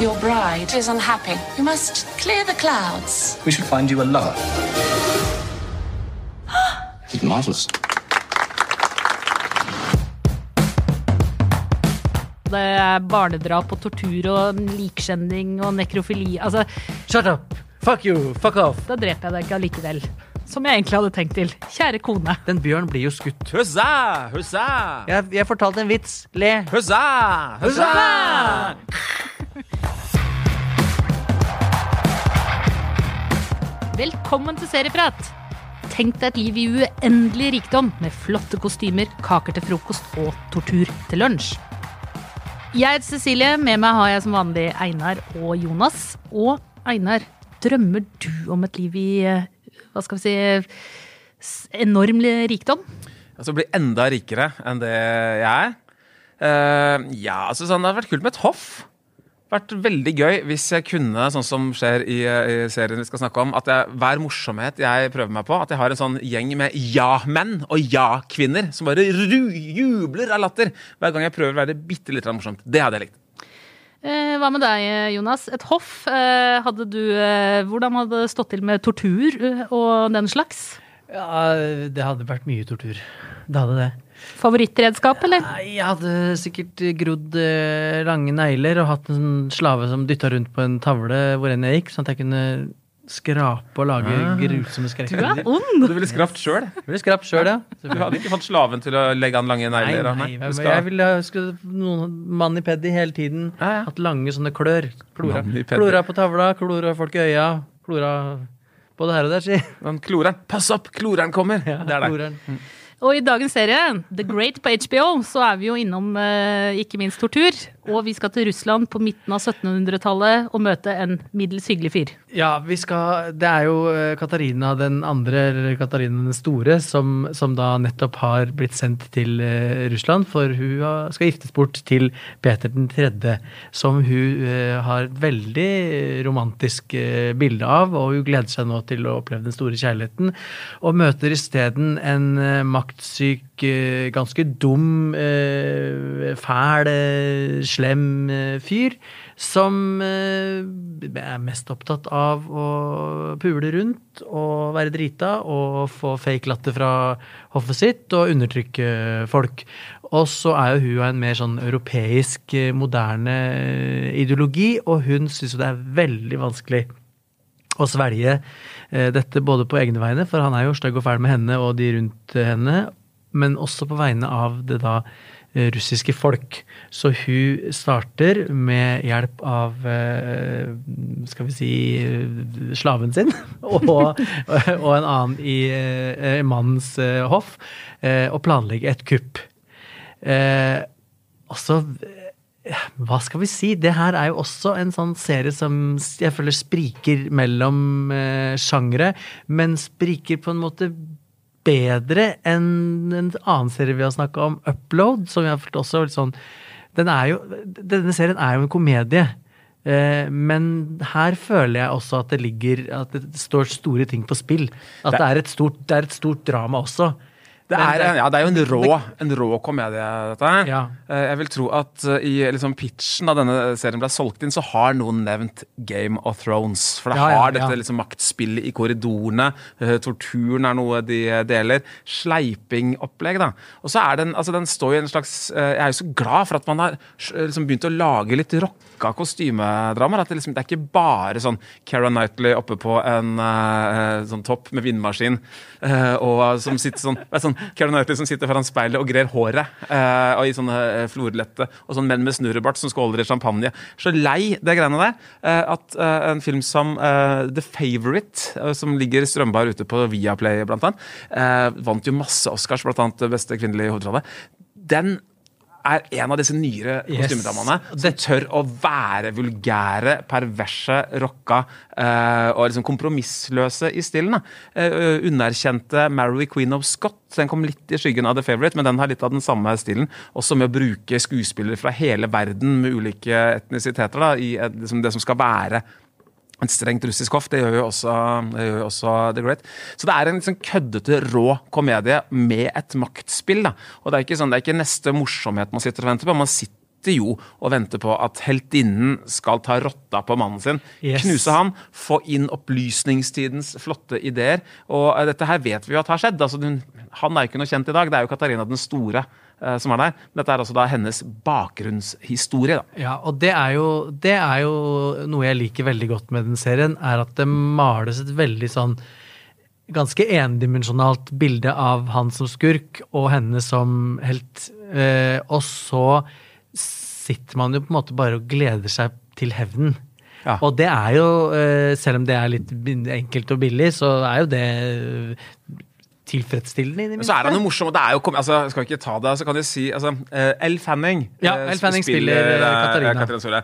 Your bride is unhappy. You must clear the clouds. We should find you a lover. It's marvelous. Det er barnedrap og tortur og likskjending og nekrofili. Altså, Shut up! Fuck you! Fuck off! da dreper jeg deg ikke allikevel. Som jeg egentlig hadde tenkt til. Kjære kone. Den bjørn blir jo skutt. Hussa! Hussa! Jeg, jeg fortalte en vits. Le. Hussa! Hussa! Velkommen til Serieprat. Tenk deg et liv i uendelig rikdom med flotte kostymer, kaker til frokost og tortur til lunsj. Jeg heter Cecilie. Med meg har jeg som vanlig Einar og Jonas. Og Einar, drømmer du om et liv i eh, hva skal vi si enorm rikdom? Altså bli enda rikere enn det jeg er. Uh, ja, altså sånn, det hadde vært kult med et hoff. Vært veldig gøy hvis jeg kunne, sånn som skjer i, i serien vi skal snakke om, at jeg, hver morsomhet jeg prøver meg på, at jeg har en sånn gjeng med ja-menn og ja-kvinner som bare ru jubler av latter hver gang jeg prøver å være bitte litt morsomt. Det hadde jeg likt. Eh, hva med deg, Jonas? Et hoff. Eh, hadde du, eh, hvordan hadde det stått til med tortur eh, og den slags? Ja, det hadde vært mye tortur. Det hadde det. Favorittredskap, eller? Jeg hadde sikkert grodd eh, lange negler og hatt en slave som dytta rundt på en tavle hvor enn jeg gikk, sånn at jeg kunne skrape og lage grusomme Du er ond! Du ville skrapt sjøl. Ville skrapt sjøl, ja. Du hadde ikke fått slaven til å legge an lange Nei, negler. nei, nei, jeg, jeg ville ha- skulle noen manipedi hele tiden. Ja, ja. Hatt lange sånne klør. Klora, klora på tavla, klora folk i øya. Klora både her og der, si. Kloreren. Pass opp, kloreren kommer! Ja, det er det. kloreren. Og i dagens serie, The Great på HBO, så er vi jo innom eh, ikke minst tortur. Og vi skal til Russland på midten av 1700-tallet og møte en middels hyggelig fyr. Ja, vi skal Det er jo eh, Katarina den andre, eller Katarina den store, som, som da nettopp har blitt sendt til eh, Russland, for hun skal giftes bort til Peter den tredje, som hun eh, har et veldig romantisk bilde av, og hun gleder seg nå til å oppleve den store kjærligheten, og møter isteden en maktsyk, ganske dum, fæl, slem eh, fyr, som eh, er mest opptatt av å pule rundt og være drita og få fake latter fra hoffet sitt og undertrykke folk. Og så er jo hun av en mer sånn europeisk, eh, moderne ideologi, og hun syns jo det er veldig vanskelig å svelge dette både på egne vegne, for han er jo stygg og fæl med henne og de rundt henne, men også på vegne av det da russiske folk. Så hun starter med hjelp av eh, skal vi si slaven sin og, og en annen i eh, mannens eh, hoff, og planlegger planlegge et kupp. Altså hva skal vi si? Det her er jo også en sånn serie som jeg føler spriker mellom eh, sjangre, men spriker på en måte bedre enn en annen serie vi har snakka om, Upload, som jeg har fått også litt sånn den jo, Denne serien er jo en komedie. Eh, men her føler jeg også at det ligger At det står store ting på spill. At det er et stort, det er et stort drama også. Det er, ja, det er jo en rå, en rå komedie, dette her. Ja. Eh, Jeg vil tro at eh, i liksom pitchen da denne serien ble solgt inn, så har noen nevnt Game of Thrones. For det Ja, har dette liksom maktspillet i korridorene. eh, Torturen er noe de deler. Sleipingopplegg, da. Og så er den, altså den står i en slags Jeg er jo så glad for at man har liksom begynt å lage litt rocka kostymedramaer. At det, liksom, det er ikke bare sånn Keira Knightley oppe på en sånn topp med vindmaskin, og som sitter sånn, sånn Keira Knightley som sitter foran speilet og grer håret, eh, og i sånne eh, florlette, og sånn menn med snurrebart som skåler i champagne. Så lei det greiene der eh, at en film som The Favourite, som ligger strømbar ute på Viaplay blant annet, vant jo masse Oscars, blant annet beste kvinnelige hovedrolle. Den er en av disse nyere Yes. kostymedamene som tør å være vulgære, perverse, rocka uh, og liksom kompromissløse i stilen. Eh, underkjente Mary Queen of Scott den kom litt i skyggen av The Favourite, men den har litt av den samme stilen. Også med å bruke skuespillere fra hele verden med ulike etnisiteter da, i liksom det som skal være et strengt russisk hoff. Det gjør jo også, det gjør jo også The Great. Så det er en liksom køddete, rå komedie med et maktspill. Da. Og det er ikke sånn, det er ikke neste morsomhet man sitter og venter på. Man sitter jo og venter på at heltinnen skal ta rotta på mannen sin. Yes. Knuse han, få inn opplysningstidens flotte ideer. Og eh, dette her vet vi jo at har skjedd. Altså, hun, han er jo ikke noe kjent i dag. Det er jo Katarina den store eh, som er der. Dette er altså da hennes bakgrunnshistorie. da. Ja, og det er, jo, det er jo noe jeg liker veldig godt med den serien, er at det males et veldig sånn ganske endimensjonalt bilde av han som skurk og henne som helt. Eh, og så sitter man jo på en måte bare og gleder seg til hevnen. Ja. Og det er jo, eh, selv om det er litt enkelt og billig, så er jo det tilfredsstillende. i Men så er han jo morsom, og det er jo altså, Skal vi ikke ta det, så kan jeg si altså, eh, Elle Fanning Ja, eh, Elle Fanning spiller, spiller eh, Katarina. Sole.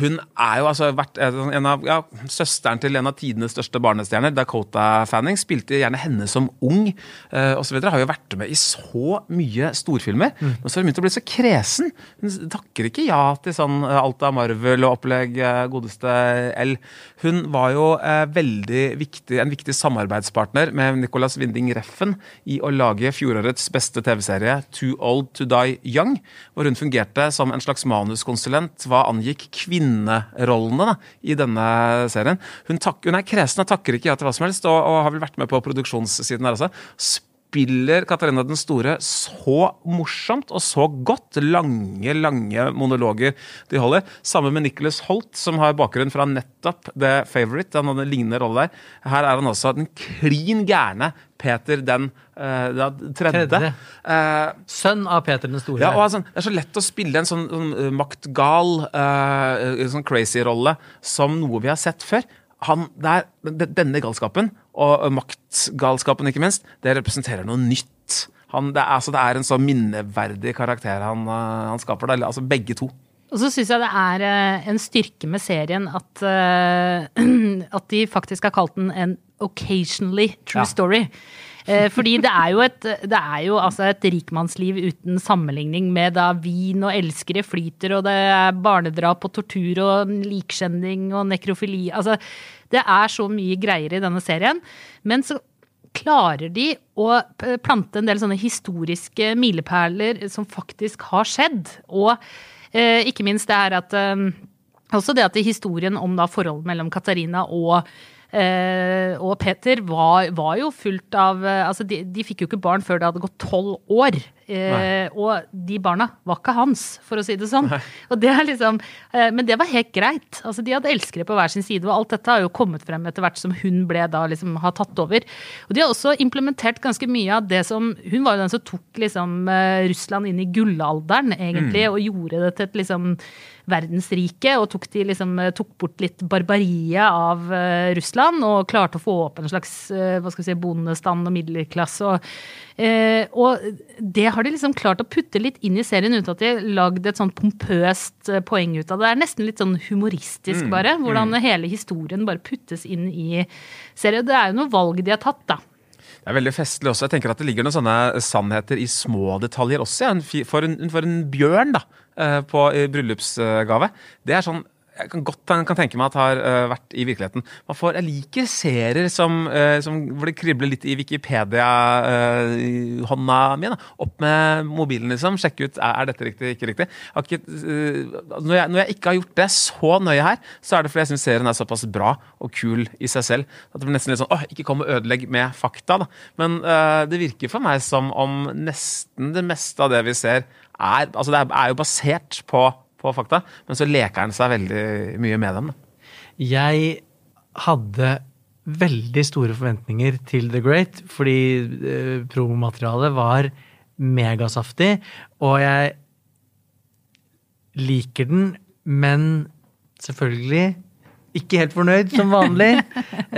Hun er jo altså vært eh, en av ja, søsteren til en av tidenes største barnestjerner, Dakota Fanning. Spilte gjerne henne som ung osv. Har jo vært med i så mye storfilmer. Mm. Men så har hun begynt å bli så kresen. Hun takker ikke ja til sånn alt av Marvel og opplegg, godeste Elle. Hun var jo eh, veldig viktig, en viktig samarbeidspartner med Nicolas Winding Refn i å lage fjorårets beste TV-serie Too Old To Die Young, hvor hun fungerte som en slags manuskonsulent hva angikk kvinnerollene da, i denne serien. Hun, tak, hun er kresen og takker ikke ja til hva som helst, og, og har vel vært med på produksjonssiden her også. Spiller Katarina den store så morsomt og så godt. Lange, lange monologer de holder. Sammen med Nicholas Holt, som har bakgrunn fra nettopp The Favourite. Han hadde en lignende rolle der. Her er han også den klin gærne Peter den uh, tredje. Tredje. Uh, Sønn av Peter den store. ja, og altså, Det er så lett å spille en sånn, sånn uh, maktgal, uh, sånn crazy-rolle som noe vi har sett før. Han, det er, denne galskapen, og maktgalskapen ikke minst, det representerer noe nytt. Han, det, er, altså, det er en så minneverdig karakter han, uh, han skaper. Da. Altså begge to. Og så syns jeg det er eh, en styrke med serien at, eh, at de faktisk har kalt den en occasionally true Ja. story. Eh, fordi det er jo, et, det er jo altså et rikmannsliv uten sammenligning med da vin og elskere flyter, og det er barnedrap og tortur og likskjending og nekrofili. Altså, det er så mye greier i denne serien. Men så klarer de å plante en del sånne historiske milepæler som faktisk har skjedd. Og eh, ikke minst det her at eh, Også det at historien om da forholdet mellom Katarina og og Peter var, var jo fullt av eh, Altså, de, de fikk jo ikke barn før det hadde gått tolv år. Eh, og de barna var ikke hans, for å si det sånn. Og det er liksom, eh, men det var helt greit. Altså, de hadde elskere på hver sin side, og alt dette har jo kommet frem etter hvert som hun ble da liksom har tatt over. Og de har også implementert ganske mye av det som Hun var jo den som tok liksom eh, Russland inn i gullalderen, egentlig, og gjorde det til et liksom verdensrike, og tok, de liksom, eh, tok bort litt barbariet av eh, Russland, og klarte å få opp en slags eh, hva skal vi si, bondestand og middelklasse. Og, og det har de liksom klart å putte litt inn i serien uten at de lagd et sånn pompøst poeng ut av det. Det er nesten litt sånn humoristisk, bare. Hvordan hele historien bare puttes inn i serien. Det er jo noe valg de har tatt, da. Det er veldig festlig også. Jeg tenker at Det ligger noen sånne sannheter i små detaljer også. ja. For en, for en bjørn da, på, i bryllupsgave. Det er sånn jeg kan godt kan tenke meg at har uh, vært i virkeligheten. Man får, jeg liker serier som, uh, som hvor det kribler litt i Wikipedia-hånda mi. Opp med mobilen, liksom. Sjekke ut er, dette riktig, ikke riktig. Ikke, eh, når, jeg, når jeg ikke har gjort det så nøye her, så er det fordi jeg syns serien er såpass bra og kul i seg selv. At det blir nesten litt sånn åh, ikke kom og ødelegg med fakta. Da. Men eh, det virker for meg som om nesten det meste av det vi ser, er, altså det er, jo basert på, på fakta, men så leker han seg veldig mye med dem. Jeg hadde veldig store forventninger til The Great, fordi eh, promomaterialet var megasaftig, og jeg liker den, men selvfølgelig ikke helt fornøyd, som vanlig.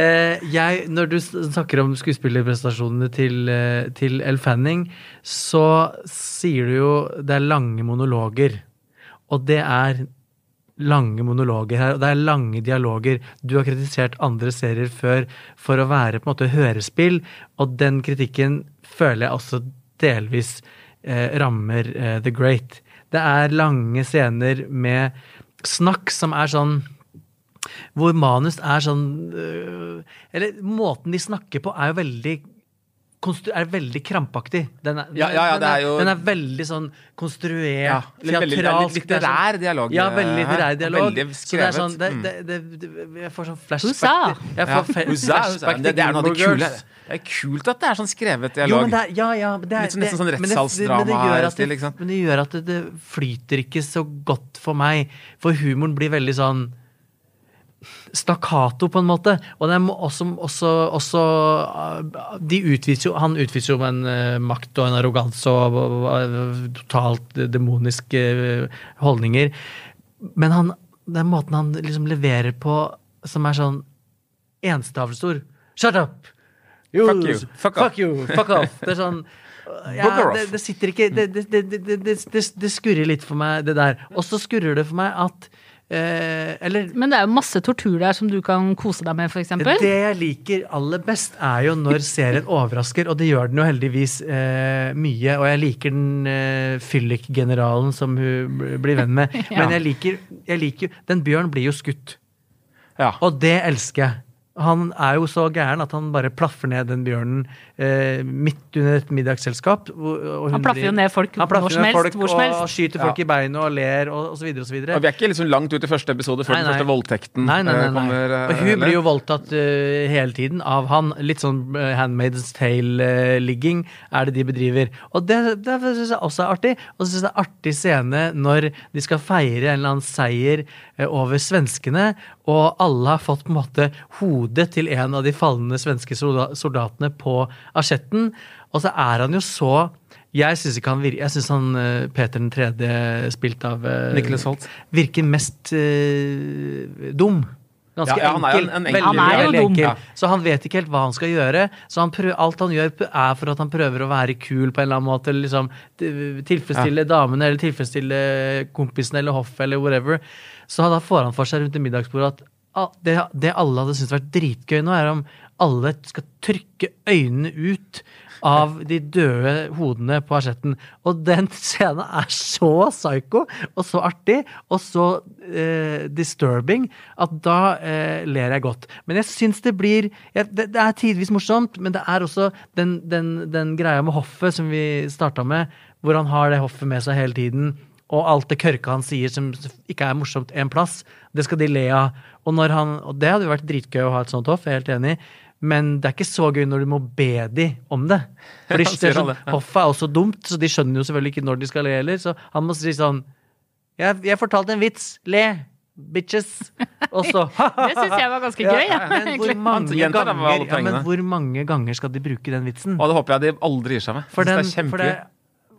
Eh, jeg, når du snakker om skuespillerprestasjonene til, eh, til Elle Fanning, så sier du jo det er lange monologer. Og det er lange monologer her, og det er lange dialoger. Du har kritisert andre serier før for å være på en måte hørespill, og den kritikken føler jeg også delvis eh, rammer eh, The Great. Det er lange scener med snakk som er sånn hvor manus er sånn øh, Eller måten de snakker på, er jo veldig er veldig krampaktig. Den er, Ja, ja, ja, den, det er jo- den er veldig sånn konstruert, Ja, veldig- teatralsk. det er sånn- litterær dialog, Ja, veldig eh, litterær dialog. veldig Så det er skrevet. sånn, det, Mm. det, det, det, Jeg får sånn flashback Jeg Ja, får Husa, Husa. flashback Det, det er noe av det kule. Det er kult at det er sånn skrevet Jo, dialog. men det er, ja, ja, men det er, Litt sånn- nesten sånn det- men det- men det gjør at rettssalsdrama-stil, ikke? Men det gjør at det, det flyter ikke så godt for meg. For humoren blir veldig sånn stakkato, på en måte. Og også, også, også de utviser jo, Han utviser jo en uh, makt og en arroganse og, og, og totalt demoniske uh, holdninger. Men han, den måten han liksom leverer på, som er sånn enstavelsord Shut up! You, Fuck you. Fuck fuck you. Fuck off. Det er sånn ja, det, det sitter ikke det, det, det, skurrer litt for meg, det der. Og så skurrer det for meg at eh, Eller Men det er jo masse tortur der som du kan kose deg med, f.eks. det jeg liker aller best, er jo når serien overrasker, og det gjør den jo heldigvis eh, mye. Og jeg liker den eh, fyllik-generalen som hun blir venn med. Men jeg liker, jeg liker Den Bjørn blir jo skutt, Ja. og det elsker jeg. Han er jo så gæren at han bare plaffer ned den bjørnen eh, midt under et middagsselskap. Han plaffer jo ned folk hvor som helst, folk hvor som Og skyter folk i beinet og ler og, og så videre og. Og vi er ikke liksom langt ut i første episode før Nei, den første voldtekten Nei, nei, nei, eh, nei. kommer. eh, Og hun eller? blir jo voldtatt uh, hele tiden av han. Litt sånn uh, Handmaid's Tale-ligging er det de bedriver. Og det, det syns jeg også er artig. Og så syns jeg det er artig scene når de skal feire en eller annen seier uh, over svenskene, og alle har fått på en måte hodet til en av de falne svenske soldatene på asjetten. Og så er han jo så jeg syns han virker Jeg synes han eh, Peter den tredje, spilt av uh, Nicholas Holt. virker mest eh, dum. Ganske Ja, ja, enkel. en- en enkel- Han er jo dum. Ja. Så han vet ikke helt hva han skal gjøre. Så han prøver, alt han gjør, er for at han prøver å være kul på en eller annen måte. Eller liksom tilfredsstille tilfredsstille damene, eller tilfredsstille kompisen eller hoffet, eller whatever. Så da får han for seg rundt middagsbordet at ah, det, det alle hadde syntes vært dritgøy nå, er om alle skal trykke øynene ut av de døde hodene på asjetten. Og den scenen er så psycho og så artig og så eh, disturbing at da eh, ler jeg godt. Men jeg syns det blir jeg, det, det er tidvis morsomt, men det er også den, den, den greia med hoffet som vi starta med, hvor han har det hoffet med seg hele tiden. Og alt det kørka han sier som ikke er morsomt en plass, det skal de le av. Og, han, og det hadde jo vært dritgøy å ha et sånt hoff, jeg er helt enig. Men det er ikke så gøy når du må be de om det. For de, det er sånn. Hoffet er også dumt, så de skjønner jo selvfølgelig ikke når de skal le heller. Så han må si sånn Jeg, jeg fortalte en vits. Le! Bitches! Og så Det syns jeg var ganske gøy. Ja, Men hvor ganger, ja, men hvor mange ganger skal de bruke den vitsen? Og det håper jeg de aldri gir seg med. For den, det er for det.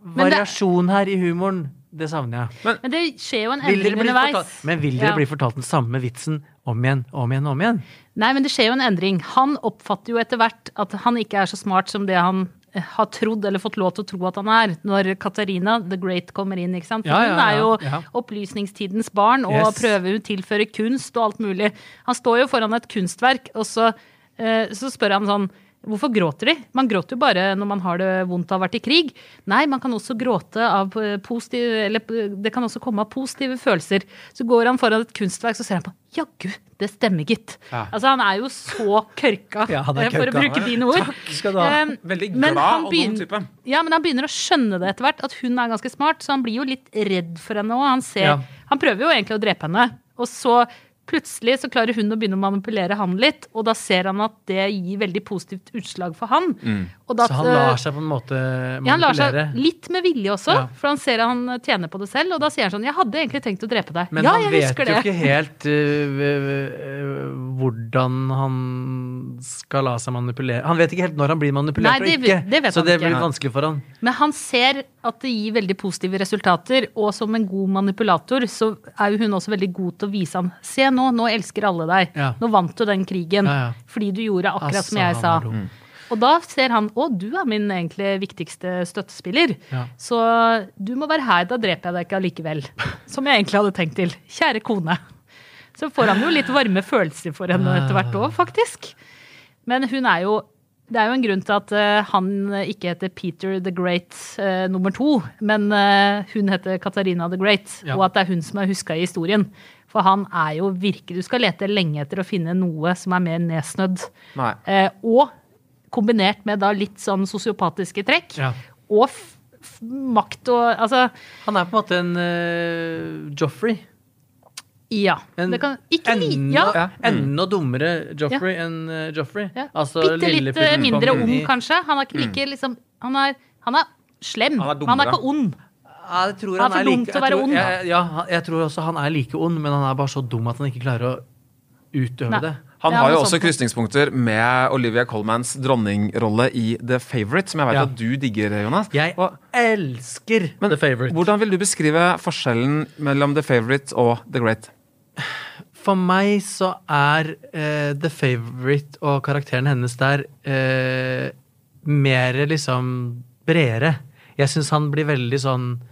Variasjon her i humoren, det savner jeg. Men det skjer jo en endring underveis. fortalt, men vil dere Ja. bli fortalt den samme vitsen om igjen, om igjen, om igjen? Nei, men det skjer jo en endring. Han oppfatter jo etter hvert at han ikke er så smart som det han eh, har trodd eller fått lov til å tro at han er, når Katarina the Great kommer inn. ikke sant? For Ja, ja, Hun er jo ja, ja. opplysningstidens barn og Yes. prøver å tilføre kunst og alt mulig. Han står jo foran et kunstverk, og så, eh, så spør han sånn Hvorfor gråter de? Man gråter jo bare når man har det vondt av å ha vært i krig. Nei, man kan også gråte av eh, positive Eller eh, det kan også komme av positive følelser. Så går han foran et kunstverk, så ser han på Jaggu, det stemmer, gitt. Ja. Altså, han er jo så kørka, Ja, han er eh, for å bruke dine ord. Takk skal du ha. Veldig men glad og dum type. Ja, men han begynner å skjønne det etter hvert, at hun er ganske smart, så han blir jo litt redd for henne òg. Han, ser- Ja. han prøver jo egentlig å drepe henne, og så plutselig så klarer hun å begynne å manipulere han litt, og da ser han at det gir veldig positivt utslag for han. Og da, Så han lar seg på en måte manipulere? ja, han lar seg litt med vilje også, Ja. for han ser at han tjener på det selv, og da sier han sånn 'Jeg hadde egentlig tenkt å drepe deg'. Men ja, han vet jo ikke helt øh, hvordan han skal la seg manipulere. Han vet ikke helt når han blir manipulert Nei, det og ikke. det vet så han det ikke. blir vanskelig for han. Men han ser at det gir veldig positive resultater, og som en god manipulator så er jo hun også veldig god til å vise ham Se nå, nå elsker alle deg. Ja. Nå vant du den krigen. Ja, ja. Fordi du gjorde akkurat Altså, som jeg sa. Og da ser han å, du er min egentlig viktigste støttespiller. Så du må være her, da dreper jeg deg ikke allikevel. Som jeg egentlig hadde tenkt til. Kjære kone. Så får han jo litt varme følelser for henne etter hvert òg, faktisk. Men hun er jo Det er jo en grunn til at eh, han ikke heter Peter the Great uh, nummer to, men uh, hun heter Katarina the Great, Ja. og at det er hun som er huska i historien. For han er jo virkelig Du skal lete lenge etter å finne noe som er mer nedsnødd. Eh, og kombinert med da litt sånn sosiopatiske trekk. Ja. Og f f makt og Altså, Han er på en måte en uh, Joffrey. ja. En det kan ikke li... ja. Ja. enda dummere Joffrey enn uh, Joffrey. ja. Altså, Bitte lille litt eh, mindre ung, kanskje. Han er ikke like liksom Han er, han er slem. Han er han er ikke ond. Ja, jeg tror Han er for dum like, til å være tror, ond. Jeg, ja, jeg tror også han er like ond, men han er bare så dum at han ikke klarer å utøve Nei. det. Han har jo også sånt. krysningspunkter med Olivia Colmans dronningrolle i The Favourite, som jeg vet Ja. at du digger, Jonas. Jeg Og, elsker men The Favourite. Hvordan vil du beskrive forskjellen mellom The Favourite og The Great? For meg så er uh, The Favourite og karakteren hennes der uh, mer liksom bredere. Jeg syns han blir veldig sånn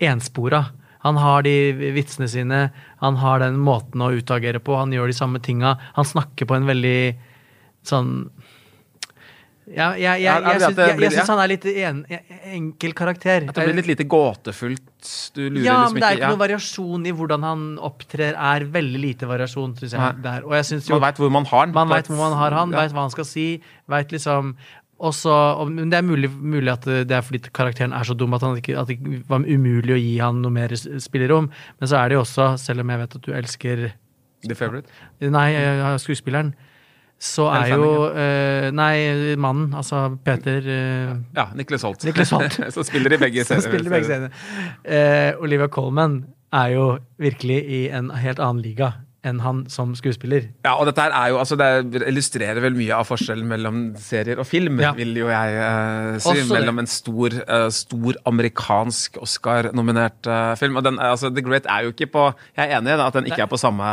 enspora. Han har de vitsene sine, han har den måten å utagere på, han gjør de samme tinga. Han snakker på en veldig sånn ja, jeg, jeg, Ja, jeg, jeg, syns, jeg, syns han er litt en, enkel karakter. At det blir litt lite gåtefullt? Du lurer Ja, liksom men det er ikke ja. noen variasjon i hvordan han opptrer. er veldig lite variasjon, syns jeg. Der. Og jeg synes jo Man veit hvor man har han. man veit hvor man har han, Ja. veit hva han skal si. Vet liksom også, og, men Det er mulig, mulig at det er fordi karakteren er så dum at, han ikke, at det var umulig å gi han noe mer spillerom. Men så er det jo også, selv om jeg vet at du elsker The Favorite? Nei, skuespilleren. Så er jo uh, Nei, mannen, altså Peter uh, Ja, Nicholas Holt. Nicholas Holt. Som spiller i begge scener. uh. Eh, Olivia Colman er jo virkelig i en helt annen liga enn han som skuespiller. Ja, og dette her er jo, altså det illustrerer vel mye av forskjellen mellom serier og film, Ja. vil jo jeg eh, si. Også mellom en stor, eh, stor amerikansk Oscar-nominert eh, film. Og den, altså, The Great er jo ikke på Jeg er enig i at den ikke er på samme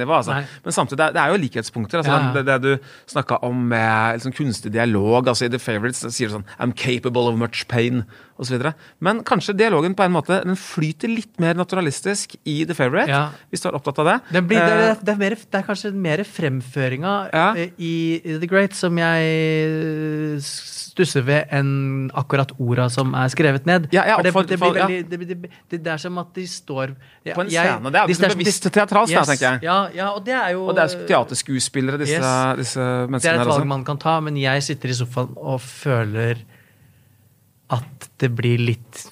nivå. Altså. Men samtidig, det er, jo likhetspunkter. Altså, Ja, ja. Det, det du snakka om med liksom, kunstig dialog. altså I The Favourites sier du sånn I'm capable of much pain, osv. Men kanskje dialogen på en måte den flyter litt mer naturalistisk i The Favourite, Ja. hvis du er opptatt av det. Det, blir, det, Eh, er, det, er mer, det er kanskje mer fremføringa Ja. eh, i, i The Great som jeg stusser ved enn akkurat orda som er skrevet ned. Ja, ja, det, det, blir veldig, det, er som at de står ja, På en jeg- scene, det er jo de- bevisst teatralsk, yes, tenker jeg. Ja, ja, og det er jo Og det er teaterskuespillere, disse, Yes. disse Det er et valg man kan ta, men jeg sitter i sofaen og føler at det blir litt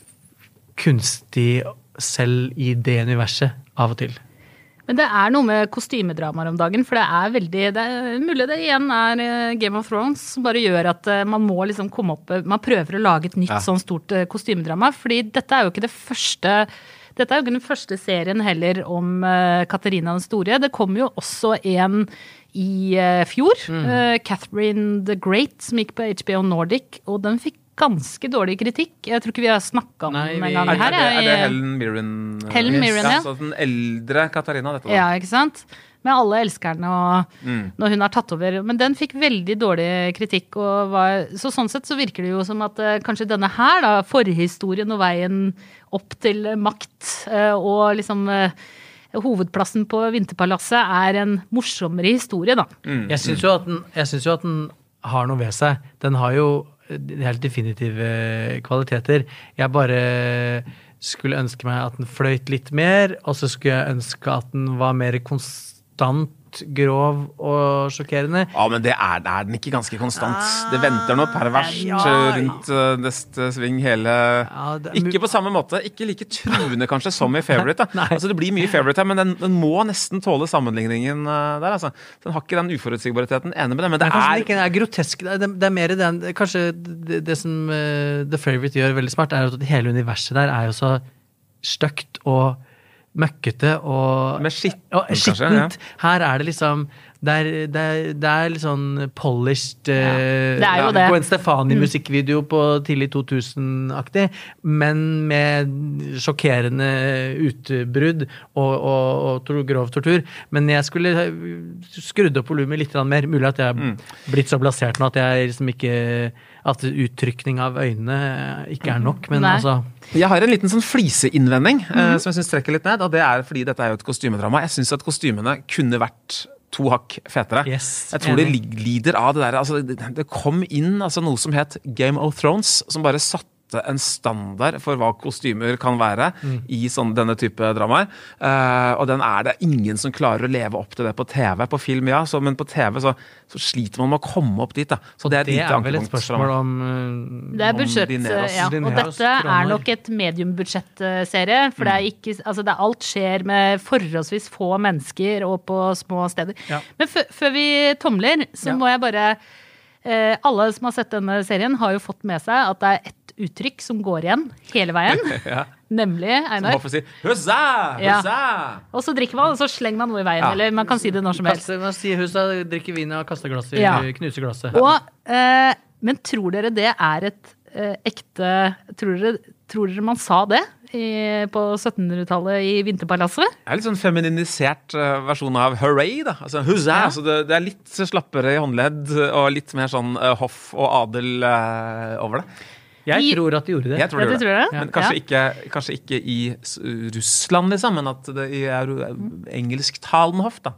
kunstig selv i det universet av og til. Men det er noe med kostymedramaer om dagen, for det er veldig Det er mulig det igjen er eh, Game of Thrones som bare gjør at eh, man må liksom komme opp Man prøver å lage et nytt Ja. sånn stort eh, kostymedrama, fordi dette er jo ikke det første dette er jo ikke den første serien heller om uh, Katarina den store. Det kom jo også en i uh, fjor. Mm. Uh, Catherine the Great, som gikk på HBO Nordic, og den fikk ganske dårlig kritikk. Jeg tror ikke vi har snakka om Nei, den vi- en gang Er, er, her. det, er det Helen Mirren? Helen yes. Mirren, ja. Så den eldre Katarina, dette da. Ja, ikke sant? Med alle elskerne og Mm. når hun har tatt over. Men den fikk veldig dårlig kritikk. Og var, så sånn sett så virker det jo som at eh, kanskje denne her, da, forhistorien og veien opp til makt eh, og liksom eh, Hovedplassen på Vinterpalasset er en morsommere historie, da. Mm. Jeg syns jo at den, jeg synes jo at den har noe ved seg. Den har jo helt definitive kvaliteter. Jeg bare skulle ønske meg at den fløyt litt mer, og så skulle jeg ønske at den var mer konstant grov og sjokkerende. Ja, men det er, er den ikke ganske konstant. Det venter noe perverst ja. rundt uh, neste sving hele det er Ikke på samme måte. Ikke like truende kanskje som i Favourite. Altså, det blir mye Favourite her, men den, den må nesten tåle sammenligningen uh, der. altså. Den har ikke den uforutsigbarheten. Enig med det, men det men er ikke den er grotesk. Det det er mer den Kanskje det, det som uh, The Favourite gjør veldig smart, er at hele universet der er jo så stygt og møkkete og Med skittent, og kanskje, ja. Her er det liksom det er, det, er, det er litt sånn polished ja. det er jo det. Gwen Stefani-musikkvideo på tidlig 2000-aktig, men med sjokkerende utbrudd og, og, og grov tortur. Men jeg skulle skrudd opp volumet litt mer. Mulig at jeg Mm. er blitt så blasert nå at jeg liksom ikke At uttrykning av øynene ikke er nok. Men Nei. altså Jeg har en liten sånn fliseinnvending Mhm. eh, som jeg syns trekker litt ned. Og det er fordi dette er jo et kostymedrama. Jeg syns at kostymene kunne vært to hakk fetere. Yes, jeg tror det enig. lig- lider av det der altså, det, det kom inn altså, noe som het Game of Thrones, som bare satte en standard for hva kostymer kan være Mm. i sånn, denne type dramaer. Uh, og den er det ingen som klarer å leve opp til det på TV. På film, ja, så, men på TV så, så sliter man med å komme opp dit. Da. Så det er, Det er vel et spørsmål om uh, Det er om budsjett, Dineros. ja. Og dette er nok et mediumbudsjettserie. For det er Mm. ikke Altså, det er alt skjer med forholdsvis få mennesker og på små steder. Ja. Men før vi tomler, så Ja. må jeg bare eh, Alle som har sett denne serien, har jo fått med seg at det er ett uttrykk som går igjen hele veien. Ja. Nemlig, Einar. Som si Hussa! Ja. Hussa! Og så drikker man, og så slenger man noe i veien. Ja. Eller man kan si det når som helst. Kaste, man sier huset, drikker vin og kaster glasset, Ja. knuser glasset. Og, eh, men tror dere det er et eh, ekte tror dere, tror dere man sa det i, på 1700-tallet i Vinterpalasset? Det er litt sånn femininisert eh, versjon av hooray, da. Altså, Ja. altså det, det er litt slappere i håndledd og litt mer sånn uh, hoff og adel uh, over det. Jeg I- tror at de gjorde det. Jeg tror Ja, det du gjør tror det? Men kanskje, Ja. ikke, kanskje ikke i Russland, liksom, men at det i engelsktalen engelsktalende hoff, da.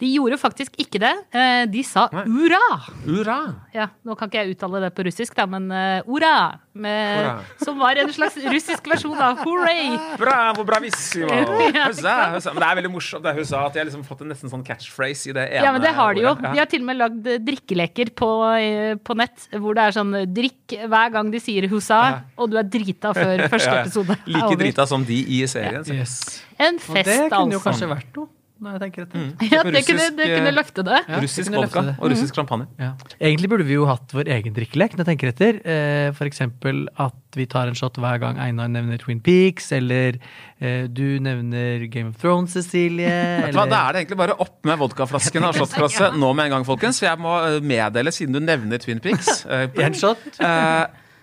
De gjorde faktisk ikke det. Eh, De sa ura. Ura! Ja, nå kan ikke jeg uttale det på russisk, da, men ura. Med, ura. som var en slags russisk versjon av hooray. Bravo, bravissimo! Ja, husa, huzzah. Men det er veldig morsomt det hun sa, at de har liksom fått en nesten sånn catchphrase i det ene Ja, men det har de jo. De har til og med lagd eh, drikkeleker på, eh, på nett hvor det er sånn drikk hver gang de sier hussa, og du er drita før første Ja, ja. episode er Like drita som de i serien. Yes. En Og altså. det kunne jo altså. kanskje vært noe, når jeg tenker etter. Ja, det kunne, det kunne eh, løfte det. Ja, Russisk det kunne vodka løfte det. og russisk champagne. Ja. Egentlig burde vi jo hatt vår egen drikkelek når jeg tenker etter. F.eks. for eksempel at vi tar en shot hver gang Einar nevner Twin Peaks, eller eh, du nevner Game of Thrones, Cecilie. Eller... Da er det egentlig bare opp med vodkaflasken og shotglasset nå med en gang, folkens. For jeg må eh, meddele, siden du nevner Twin Peaks eh, En shot?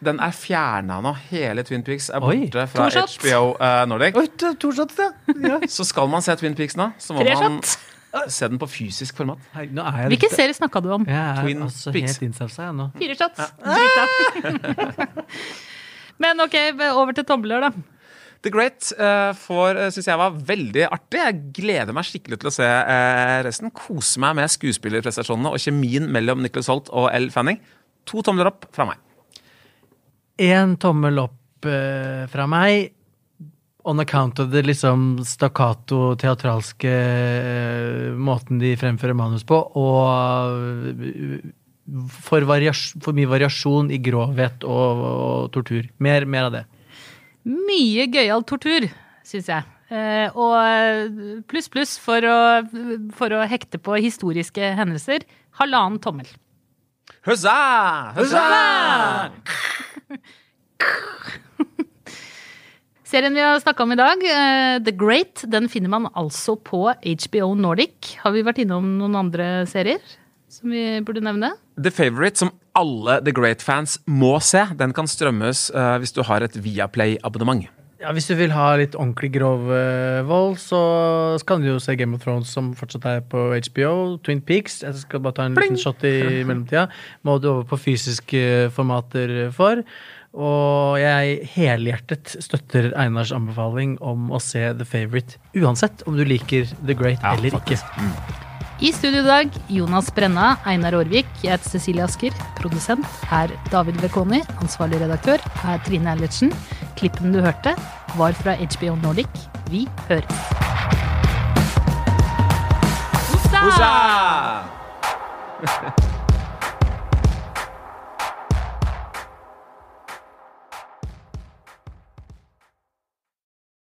Eh, Den er fjerna nå. Hele Twin Peaks er Oi. borte fra. HBO uh, Nordic. Oi, to, shots, ja. ja. Så skal man se Twin Peaks nå, så må Tre man shot. se den på fysisk format. Hei, nå er jeg Hvilken serie snakka du om? Jeg er Twin altså Peaks. helt innsatsa, jeg nå. Fire shots. Ja. Men ok, over til tomler, da. The Great uh, for, uh, syns jeg var veldig artig. Jeg gleder meg skikkelig til å se uh, resten. Kose meg med skuespillerprestasjonene og kjemien mellom Nicholas Holt og L. Fanning. To tomler opp fra meg. En tommel opp eh, fra meg. On account of det liksom stakkato, teatralske eh, måten de fremfører manus på, og eh, for, for mye variasjon i grovhet og, og tortur. Mer, mer av det. Mye gøyal tortur, syns jeg. Eh, og pluss, pluss for å, for å hekte på historiske hendelser. Halvannen tommel. Hussa! Hussa! Serien vi har snakka om i dag, eh, The Great, den finner man altså på HBO Nordic. Har vi vært innom noen andre serier som vi burde nevne? The Favourite, som alle The Great-fans må se, den kan strømmes eh, hvis du har et Viaplay-abonnement. Ja, Hvis du vil ha litt ordentlig grov uh, vold, så kan du jo se Game of Thrones, som fortsatt er på HBO. Twin Peaks. Jeg skal bare ta en liten shot i mellomtida. Må du over på fysiske formater for. Og jeg helhjertet støtter Einars anbefaling om å se The Favourite. Uansett om du liker The Great eller ikke. I studio i dag Jonas Brenna, Einar Aarvik, jeg heter Cecilie Asker. Produsent er David Vekoni. Ansvarlig redaktør er Trine Eilertsen. Klippen du hørte, var fra HBO Nordic. Vi høres. Hosa!